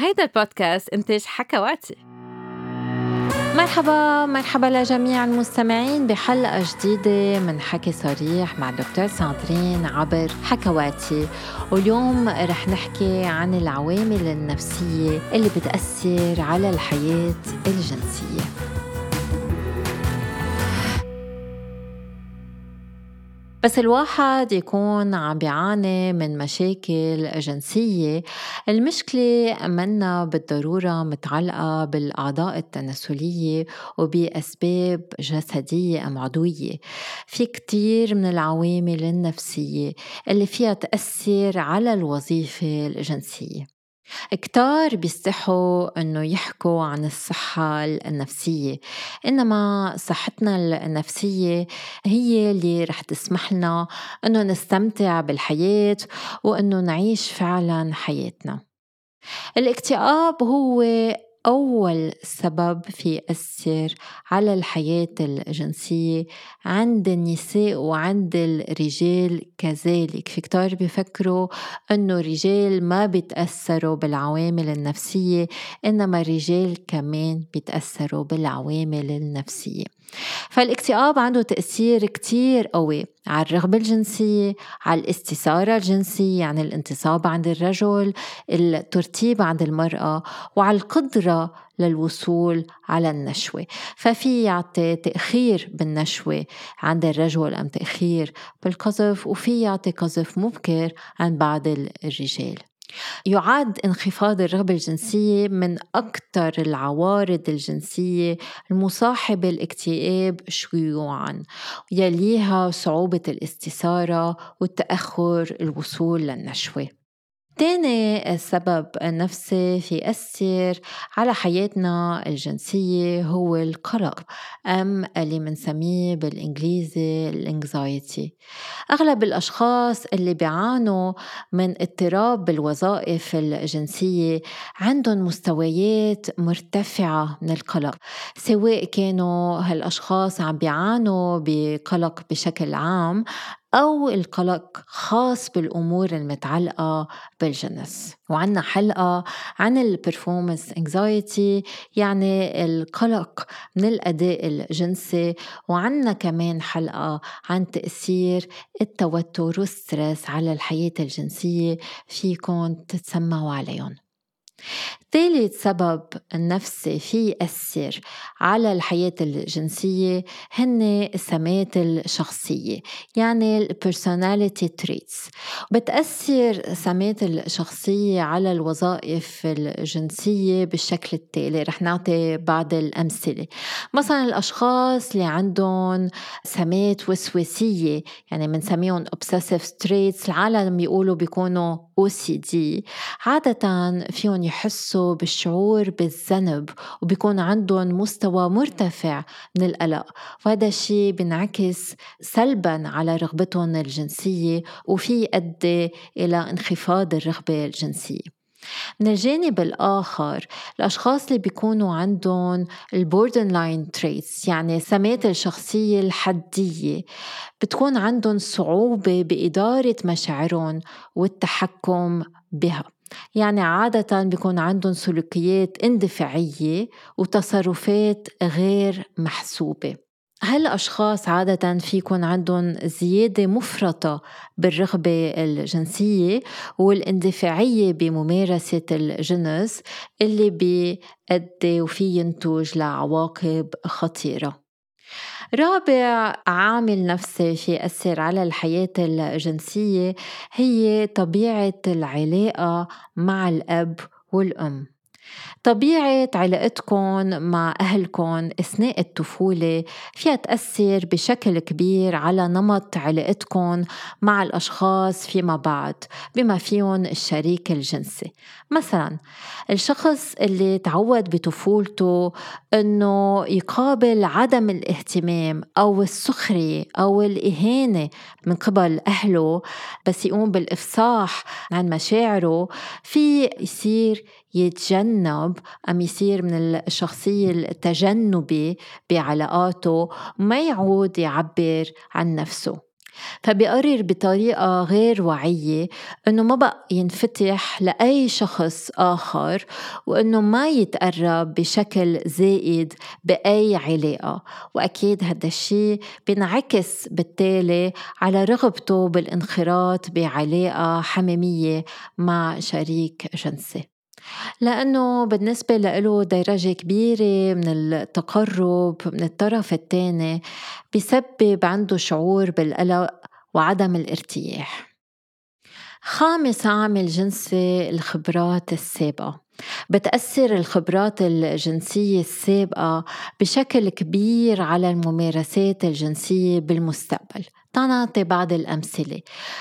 هيدا البودكاست إنتاج حكواتي. مرحبا مرحبا لجميع المستمعين بحلقة جديدة من حكي صريح مع دكتور ساندرين عبر حكواتي. واليوم رح نحكي عن العوامل النفسية اللي بتأثر على الحياة الجنسية. بس الواحد يكون عم بيعاني من مشاكل جنسية. المشكلة منا بالضرورة متعلقة بالأعضاء التناسلية وبأسباب جسدية أم عضوية. في كتير من العوامل النفسية اللي فيها تأثر على الوظيفة الجنسية. كتار بيستحوا إنه يحكوا عن الصحة النفسية إنما صحتنا النفسية هي اللي رح تسمح لنا إنه نستمتع بالحياة وإنه نعيش فعلا حياتنا. الاكتئاب هو أول سبب في يأثر على الحياة الجنسية عند النساء وعند الرجال كذلك. في كتار بيفكروا أنه الرجال ما بيتأثروا بالعوامل النفسية إنما الرجال كمان بيتأثروا بالعوامل النفسية. فالاكتئاب عنده تأثير كتير قوي على الرغبة الجنسية على الاستثارة الجنسية يعني الانتصاب عند الرجل الترتيب عند المرأة وعلى القدرة للوصول على النشوة. ففي يعطي تأخير بالنشوة عند الرجل أم تأخير بالقذف وفي يعطي قذف مبكر عند بعض الرجال. يعد انخفاض الرغبة الجنسية من أكثر العوارض الجنسية المصاحبة الاكتئاب شيوعا يليها صعوبة الاستثارة والتأخر الوصول للنشوة. تاني سبب نفسي في يأثر على حياتنا الجنسية هو القلق أم اللي منسميه بالإنجليزي الإنكزايتي. أغلب الأشخاص اللي بيعانوا من اضطراب بالوظائف الجنسية عندهم مستويات مرتفعة من القلق سواء كانوا هالأشخاص عم بيعانوا بقلق بشكل عام أو القلق خاص بالأمور المتعلقة بالجنس وعنا حلقة عن ال performance anxiety يعني القلق من الأداء الجنسي. وعنا كمان حلقة عن تأثير التوتر وال stress على الحياة الجنسية فيكن تتسمعوا عليهم. ثالث سبب نفسي في يأثر على الحياة الجنسية هن السمات الشخصية يعني personality traits. بتأثر سمات الشخصية على الوظائف الجنسية بالشكل التالي رح نعطي بعض الأمثلة. مثلا الأشخاص اللي عندهم سمات وسواسية يعني بنسميهم obsessive traits العالم بيقولوا بيكونوا OCD عادة فيهم يحسوا بالشعور بالذنب وبيكون عندهم مستوى مرتفع من القلق. وهذا الشيء بينعكس سلبا على رغبتهم الجنسية وفي يؤدي إلى انخفاض الرغبة الجنسية. من الجانب الآخر الأشخاص اللي بيكونوا عندهم ال borderline traits يعني سمات الشخصية الحدية بتكون عندهم صعوبة بإدارة مشاعرهم والتحكم بها. يعني عادة بيكون عندهم سلوكيات اندفاعية وتصرفات غير محسوبة. هالأشخاص عادة في يكون عندهم زيادة مفرطة بالرغبة الجنسية والاندفاعية بممارسة الجنس اللي بيؤدي وفي ينتج لعواقب خطيرة. رابع عامل نفسي يأثر على الحياة الجنسية هي طبيعة العلاقة مع الأب والأم. طبيعة علاقتكم مع أهلكم أثناء الطفولة فيها تأثر بشكل كبير على نمط علاقتكم مع الأشخاص فيما بعد بما فيهم الشريك الجنسي. مثلا الشخص اللي تعود بطفولته أنه يقابل عدم الاهتمام أو السخرية أو الإهانة من قبل أهله بس يقوم بالإفصاح عن مشاعره في يصير يتجنب أم يصير من الشخصية التجنبي بعلاقاته ما يعود يعبر عن نفسه. فبيقرر بطريقة غير وعية إنه ما بقى ينفتح لأي شخص آخر وإنه ما يتقرب بشكل زائد بأي علاقة. وأكيد هذا الشيء بينعكس بالتالي على رغبته بالانخراط بعلاقة حميمية مع شريك جنسي. لأنه بالنسبة له درجة كبيرة من التقرب من الطرف الثاني بسبب عنده شعور بالقلق وعدم الارتياح. خامس عامل جنسي الخبرات السابقة. بتأثر الخبرات الجنسية السابقة بشكل كبير على الممارسات الجنسية بالمستقبل. تنعطي بعض الأمثلة.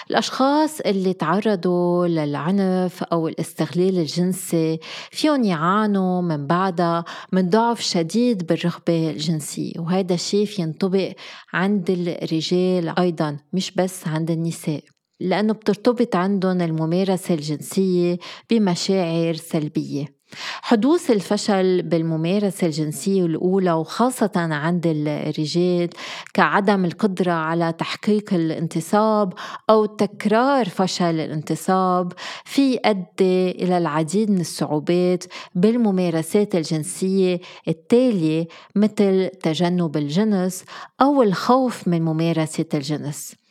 الأشخاص اللي تعرضوا للعنف أو الاستغلال الجنسي فيهم يعانوا من بعدها من ضعف شديد بالرغبة الجنسية وهذا الشيء ينطبق عند الرجال أيضا مش بس عند النساء لأنه بترتبط عندهم الممارسة الجنسية بمشاعر سلبية. حدوث الفشل بالممارسة الجنسية الأولى وخاصة عند الرجال كعدم القدرة على تحقيق الانتصاب أو تكرار فشل الانتصاب في يؤدي إلى العديد من الصعوبات بالممارسات الجنسية التالية مثل تجنب الجنس أو الخوف من ممارسة الجنس.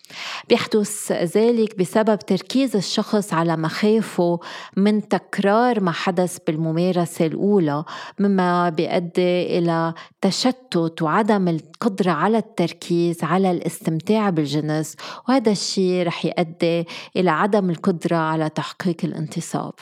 بيحدث ذلك بسبب تركيز الشخص على مخاوفه من تكرار ما حدث بالممارسة الأولى مما بيؤدي إلى تشتت وعدم القدرة على التركيز على الاستمتاع بالجنس وهذا الشيء رح يؤدي إلى عدم القدرة على تحقيق الانتصاب.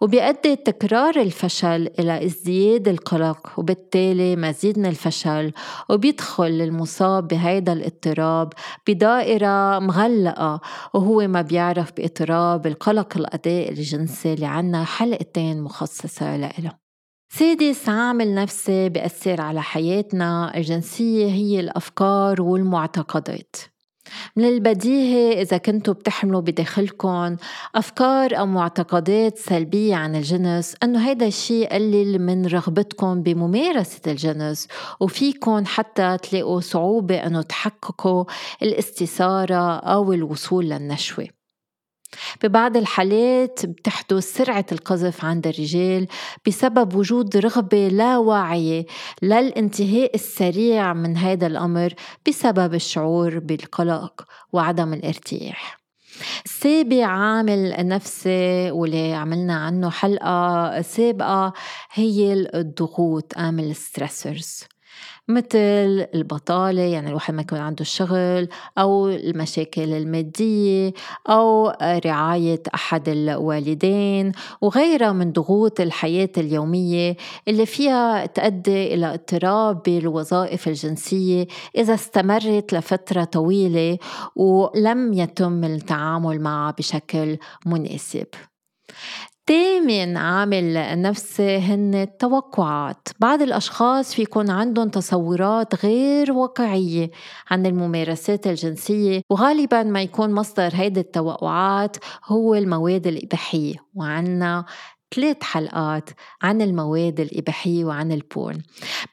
وبيؤدي تكرار الفشل إلى ازدياد القلق وبالتالي مزيد من الفشل وبيدخل المصاب بهيدا الاضطراب بدائرة مغلقة وهو ما بيعرف بإضطراب القلق الأداء الجنسي اللي عنا حلقتين مخصصة له سادس عامل نفسي بيأثر على حياتنا الجنسية هي الأفكار والمعتقدات. من البديهي إذا كنتوا بتحملوا بداخلكم أفكار أو معتقدات سلبية عن الجنس أنه هيدا الشيء يقلل من رغبتكم بممارسة الجنس وفيكم حتى تلاقوا صعوبة أنه تحققوا الاستثارة أو الوصول للنشوة. ببعض الحالات بتحدث سرعة القذف عند الرجال بسبب وجود رغبة لا واعية للانتهاء السريع من هذا الأمر بسبب الشعور بالقلق وعدم الارتياح. سابع عامل نفسي واللي عملنا عنه حلقة سابقة هي الضغوط عامل ستريسرز مثل البطالة يعني الواحد ما يكون عنده شغل أو المشاكل المادية أو رعاية أحد الوالدين وغيرها من ضغوط الحياة اليومية اللي فيها تؤدي إلى اضطراب بالوظائف الجنسية إذا استمرت لفترة طويلة ولم يتم التعامل معها بشكل مناسب. تامن عامل نفسي هن التوقعات. بعض الأشخاص في يكون عندهم تصورات غير واقعية عن الممارسات الجنسية وغالبا ما يكون مصدر هيدي التوقعات هو المواد الإباحية. وعنا ثلاث حلقات عن المواد الإباحية وعن البورن.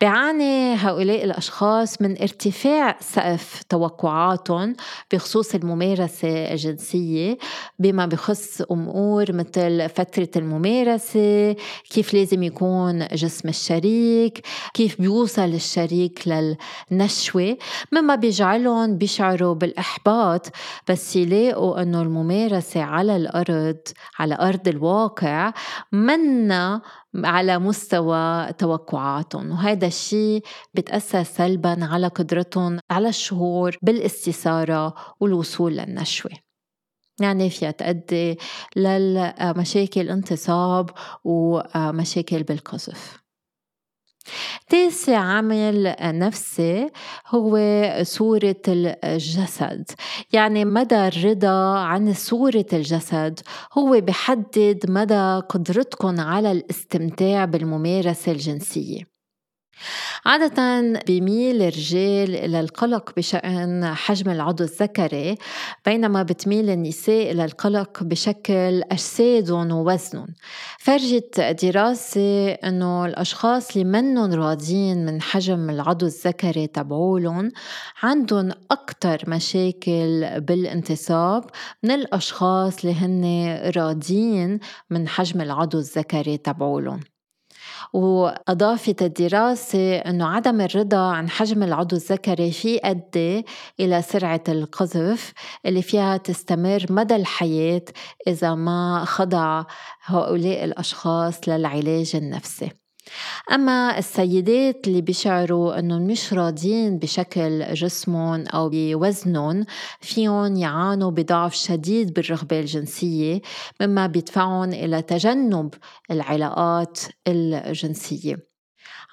بيعاني هؤلاء الأشخاص من ارتفاع سقف توقعاتهم بخصوص الممارسة الجنسية بما بخص أمور مثل فترة الممارسة كيف لازم يكون جسم الشريك كيف بيوصل الشريك للنشوة. مما بيجعلهم بيشعروا بالإحباط بس يلاقوا أنه الممارسة على الأرض على أرض الواقع منا على مستوى توقعاتهم. وهذا الشيء بتأثر سلبا على قدرتهم على الشعور بالاستثارة والوصول للنشوة. يعني فيها تؤدي للمشاكل انتصاب ومشاكل بالقذف. تاسع عامل نفسي هو صورة الجسد. يعني مدى الرضا عن صورة الجسد هو بحدد مدى قدرتكم على الاستمتاع بالممارسة الجنسية. عادة بيميل الرجال إلى القلق بشأن حجم العضو الذكري بينما بتميل النساء إلى القلق بشكل أجسادهم ووزنهم فرجت دراسة أنه الأشخاص اللي منهم راضيين من حجم العضو الذكري تبعولن عندهم أكثر مشاكل بالانتصاب من الأشخاص اللي هن راضيين من حجم العضو الذكري تبعولن. وأضافت الدراسة أنه عدم الرضا عن حجم العضو الذكري في أدي إلى سرعة القذف اللي فيها تستمر مدى الحياة إذا ما خضع هؤلاء الأشخاص للعلاج النفسي. أما السيدات اللي بيشعروا أنهم مش راضيين بشكل جسمهم أو بوزنهم فيهم يعانوا بضعف شديد بالرغبة الجنسية مما بيدفعهم إلى تجنب العلاقات الجنسية.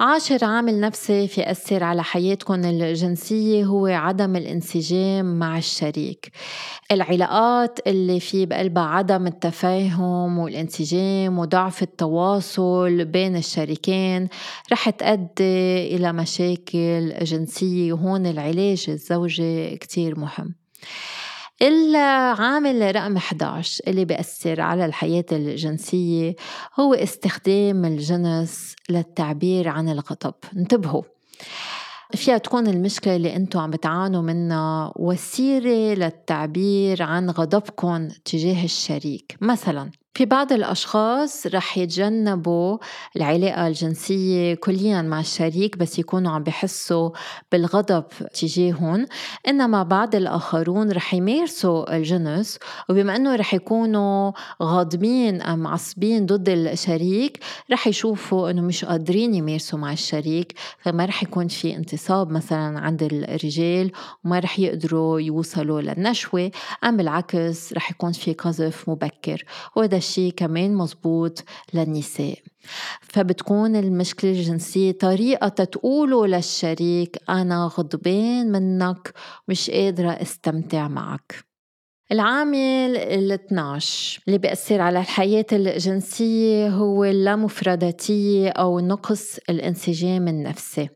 عاشر عامل نفسي في أثر على حياتكم الجنسية هو عدم الانسجام مع الشريك. العلاقات اللي في بقلبها عدم التفاهم والانسجام وضعف التواصل بين الشريكين رح تؤدي إلى مشاكل جنسية وهون العلاج الزوجي كتير مهم. العامل رقم 11 اللي بيأثر على الحياة الجنسية هو استخدام الجنس للتعبير عن الغضب. انتبهوا. فيها تكون المشكلة اللي أنتم عم بتعانوا منها وسيلة للتعبير عن غضبكم تجاه الشريك. مثلا في بعض الأشخاص رح يتجنبوا العلاقة الجنسية كليا مع الشريك بس يكونوا عم بحسوا بالغضب تجاههم. إنما بعض الآخرون رح يمارسوا الجنس وبما أنه رح يكونوا غاضبين أم معصبين ضد الشريك رح يشوفوا أنه مش قادرين يمارسوا مع الشريك. فما رح يكون في انتصاب مثلا عند الرجال وما رح يقدروا يوصلوا للنشوة أم بالعكس رح يكون في قذف مبكر. وهذا الشيء كمان مزبوط للنساء. فبتكون المشكلة الجنسية طريقة تقولوا للشريك أنا غضبان منك مش قادرة أستمتع معك. العامل ال 12 اللي بيأثر على الحياة الجنسية هو اللامفرداتية أو نقص الانسجام النفسي.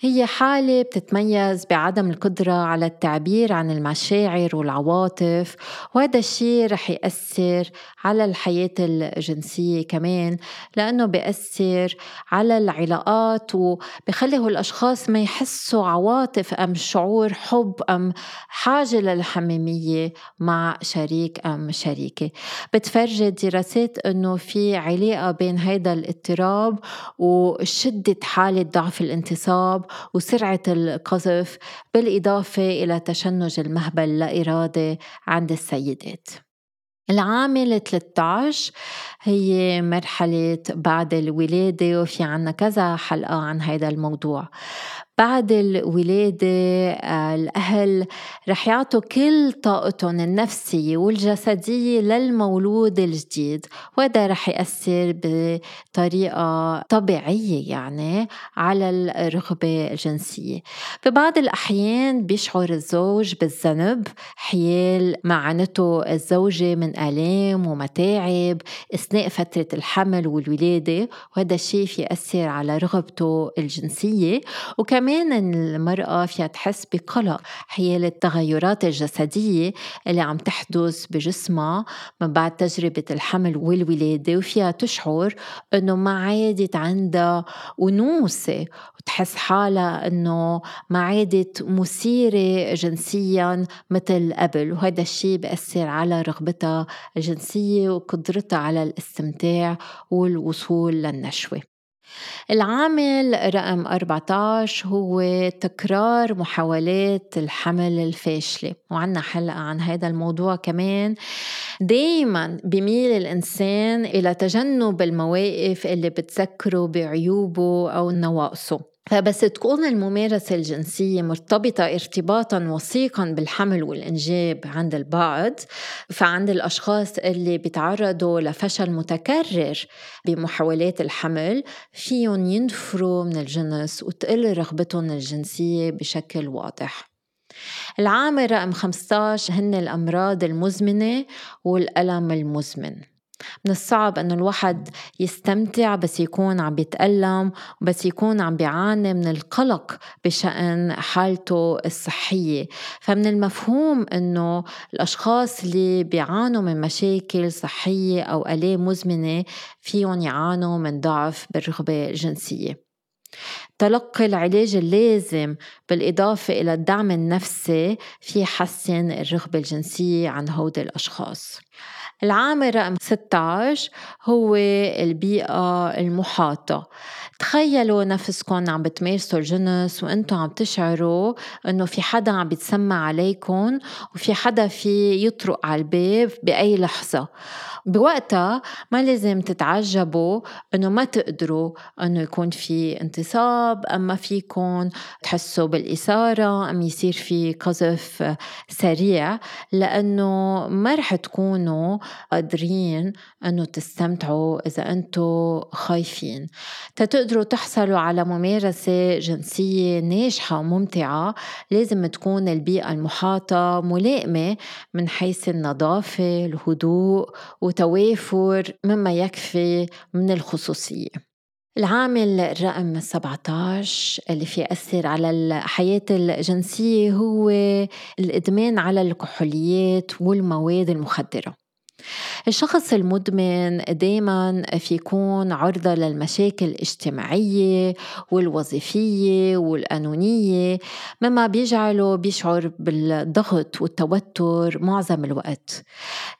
هي حالة بتتميز بعدم القدرة على التعبير عن المشاعر والعواطف وهذا الشيء رح يأثر على الحياة الجنسية كمان لأنه بيأثر على العلاقات وبخلي الأشخاص ما يحسوا عواطف أم شعور حب أم حاجة للحميمية مع شريك أم شريكة. بتفرجي دراسات أنه في علاقة بين هيدا الاضطراب وشدة حالة ضعف الانتصاب وسرعة القذف بالإضافة إلى تشنج المهبل لا إرادي عند السيدات. العامل 13 هي مرحلة بعد الولادة وفي عنا كذا حلقة عن هذا الموضوع. بعد الولادة آه، الأهل رح يعطوا كل طاقتهم النفسية والجسدية للمولود الجديد وهذا رح يأثر بطريقة طبيعية يعني على الرغبة الجنسية. ببعض الأحيان بيشعر الزوج بالذنب حيال معانته الزوجة من آلام ومتاعب أثناء فترة الحمل والولادة وهذا الشيء يأثر على رغبته الجنسية. وكمان كمان المرأة فيها تحس بقلق. حيال التغيرات الجسدية اللي عم تحدث بجسمها من بعد تجربة الحمل والولادة وفيها تشعر إنه ما عادت عندها أنوثة وتحس حالها إنه ما عادت مثيرة جنسيا مثل قبل. وهذا الشيء بأثر على رغبتها الجنسية وقدرتها على الاستمتاع والوصول للنشوة. العامل رقم 14 هو تكرار محاولات الحمل الفاشلة وعنا حلقة عن هذا الموضوع كمان. دايما بميل الإنسان إلى تجنب المواقف اللي بتذكره بعيوبه أو نواقصه. فبس تكون الممارسة الجنسية مرتبطة ارتباطا وثيقا بالحمل والإنجاب عند البعض فعند الأشخاص اللي بيتعرضوا لفشل متكرر بمحاولات الحمل فيهم ينفروا من الجنس وتقل رغبتهم الجنسية بشكل واضح. العامل رقم 15 هن الأمراض المزمنة والألم المزمن. من الصعب إنه الواحد يستمتع بس يكون عم بيتألم بس يكون عم بيعاني من القلق بشأن حالته الصحية. فمن المفهوم إنه الأشخاص اللي بيعانوا من مشاكل صحية أو آلام مزمنة فيهم يعانوا من ضعف بالرغبة الجنسية. تلقي العلاج اللازم بالإضافة إلى الدعم النفسي في حسن الرغبة الجنسية عند هودي الأشخاص. العامل رقم 16 هو البيئة المحاطة. تخيلوا نفسكم عم بتمارسوا الجنس وأنتم عم تشعروا انه في حدا عم بيتسمع عليكم وفي حدا في يطرق على الباب بأي لحظة. بوقتها ما لازم تتعجبوا انه ما تقدروا انه يكون في انتصاب اما فيكم تحسوا بالإثارة ام يصير في قذف سريع لأنه ما رح تكونوا قادرين انه تستمتعوا اذا أنتم خايفين. تتقدروا تحصلوا على ممارسة جنسية ناجحة وممتعة لازم تكون البيئة المحاطة ملائمة من حيث النظافة الهدوء وتوافر مما يكفي من الخصوصية. العامل الرقم 17 اللي في يأثر على الحياة الجنسية هو الإدمان على الكحوليات والمواد المخدرة. الشخص المدمن دايما في يكون عرضة للمشاكل الاجتماعية والوظيفية والقانونية مما بيجعله بيشعر بالضغط والتوتر معظم الوقت.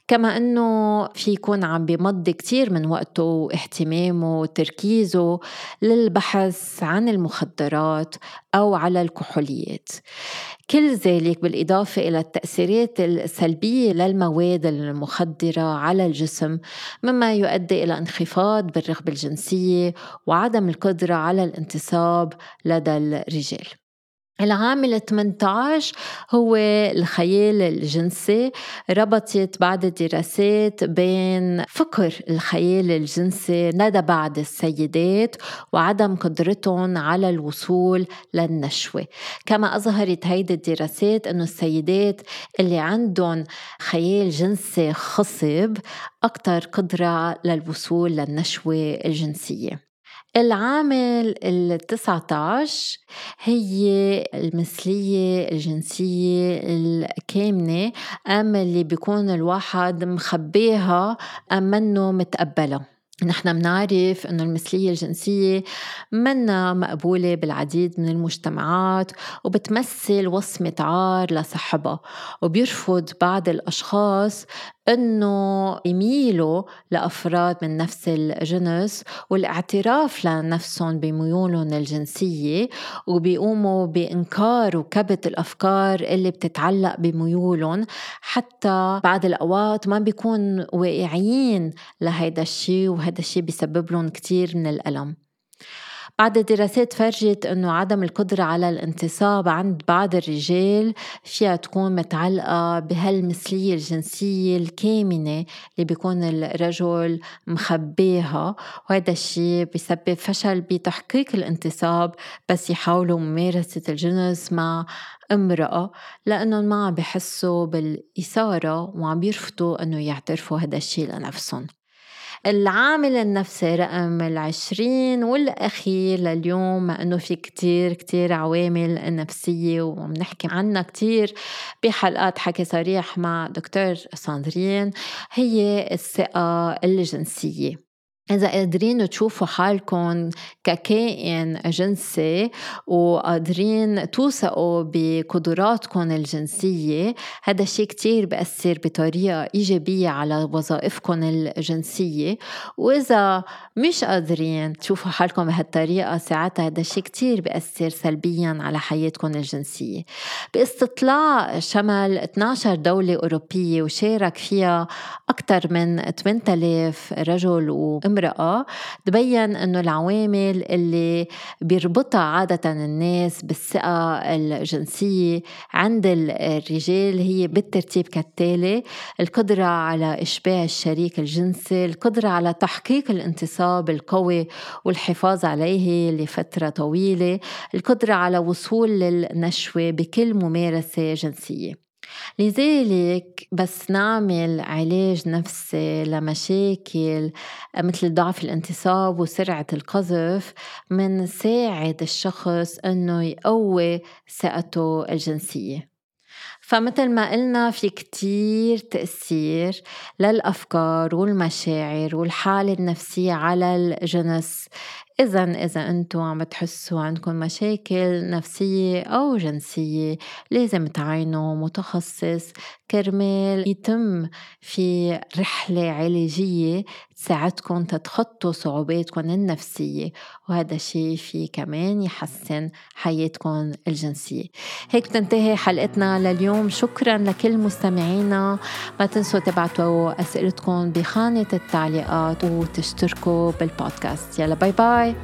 كما إنه في يكون عم بمضي كتير من وقته واهتمامه وتركيزه للبحث عن المخدرات أو على الكحوليات. كل ذلك بالإضافة إلى التأثيرات السلبية للمواد المخدرة على الجسم مما يؤدي إلى انخفاض بالرغبة الجنسية وعدم القدرة على الانتصاب لدى الرجال. العامل 18 هو الخيال الجنسي ربطت بعض الدراسات بين فقر الخيال الجنسي لدى بعض السيدات وعدم قدرتهم على الوصول للنشوة. كما أظهرت هيدي الدراسات أنه السيدات اللي عندهم خيال جنسي خصب أكثر قدرة للوصول للنشوة الجنسية. العامل ال 19 هي المثلية الجنسية الكامنة أم اللي بيكون الواحد مخبيها أم منه متقبلها نحن بنعرف إنه المثلية الجنسية منا مقبولة بالعديد من المجتمعات وبتمثل وصمة عار لصاحبها وبيرفض بعض الأشخاص إنه يميلوا لأفراد من نفس الجنس والاعتراف لنفسهم بميولهم الجنسية وبيقوموا بإنكار وكبت الأفكار اللي بتتعلق بميولهم حتى بعض الأوقات ما بيكون واعيين لهيدا الشيء وهذا الشيء بيسبب لهم كتير من الألم. بعد الدراسات فرجت إنه عدم القدرة على الانتصاب عند بعض الرجال فيها تكون متعلقة بهالمثلية الجنسية الكامنة اللي بيكون الرجل مخبيها. وهذا الشيء بيسبب فشل بتحقيق الانتصاب بس يحاولوا ممارسة الجنس مع امرأة لأنهم ما عم بحسوا بالإثارة وعم بيرفضوا أنه يعترفوا هذا الشيء لنفسهم. العامل النفسي رقم العشرين والأخير لليوم أنه في كتير كتير عوامل نفسية وعم نحكي عنها كتير بحلقات حكي صريح مع دكتور ساندرين هي الثقة الجنسية. إذا قادرين تشوفوا حالكم ككائن جنسي وقادرين توثقوا بقدراتكم الجنسية هذا الشيء كتير بأثر بطريقة إيجابية على وظائفكم الجنسية. وإذا مش قادرين تشوفوا حالكم بهالطريقة ساعتها هذا الشيء كتير بأثر سلبيا على حياتكم الجنسية. باستطلاع شمل 12 دولة أوروبية وشارك فيها أكثر من 8000 رجل وإمرأة امرأة تبين أنه العوامل اللي بيربطها عادة الناس بالثقة الجنسية عند الرجال هي بالترتيب كالتالي القدرة على إشباع الشريك الجنسي القدرة على تحقيق الانتصاب القوي والحفاظ عليه لفترة طويلة القدرة على وصول للنشوة بكل ممارسة جنسية. لذلك بس نعمل علاج نفسي لمشاكل مثل ضعف الانتصاب وسرعة القذف منساعد الشخص إنه يقوي ثقته الجنسية. فمثل ما قلنا في كتير تأثير للأفكار والمشاعر والحالة النفسية على الجنس. إذا إذا أنتم عم تحسوا عندكم مشاكل نفسية أو جنسية لازم تعينوا متخصص كرمال يتم في رحلة علاجية تساعدكم تتخطوا صعوباتكم النفسية وهذا الشيء في كمان يحسن حياتكم الجنسية. هيك بتنتهي حلقتنا لليوم. شكرا لكل مستمعينا. ما تنسوا تبعتوا أسئلتكم بخانة التعليقات وتشتركوا بالبودكاست. يلا باي باي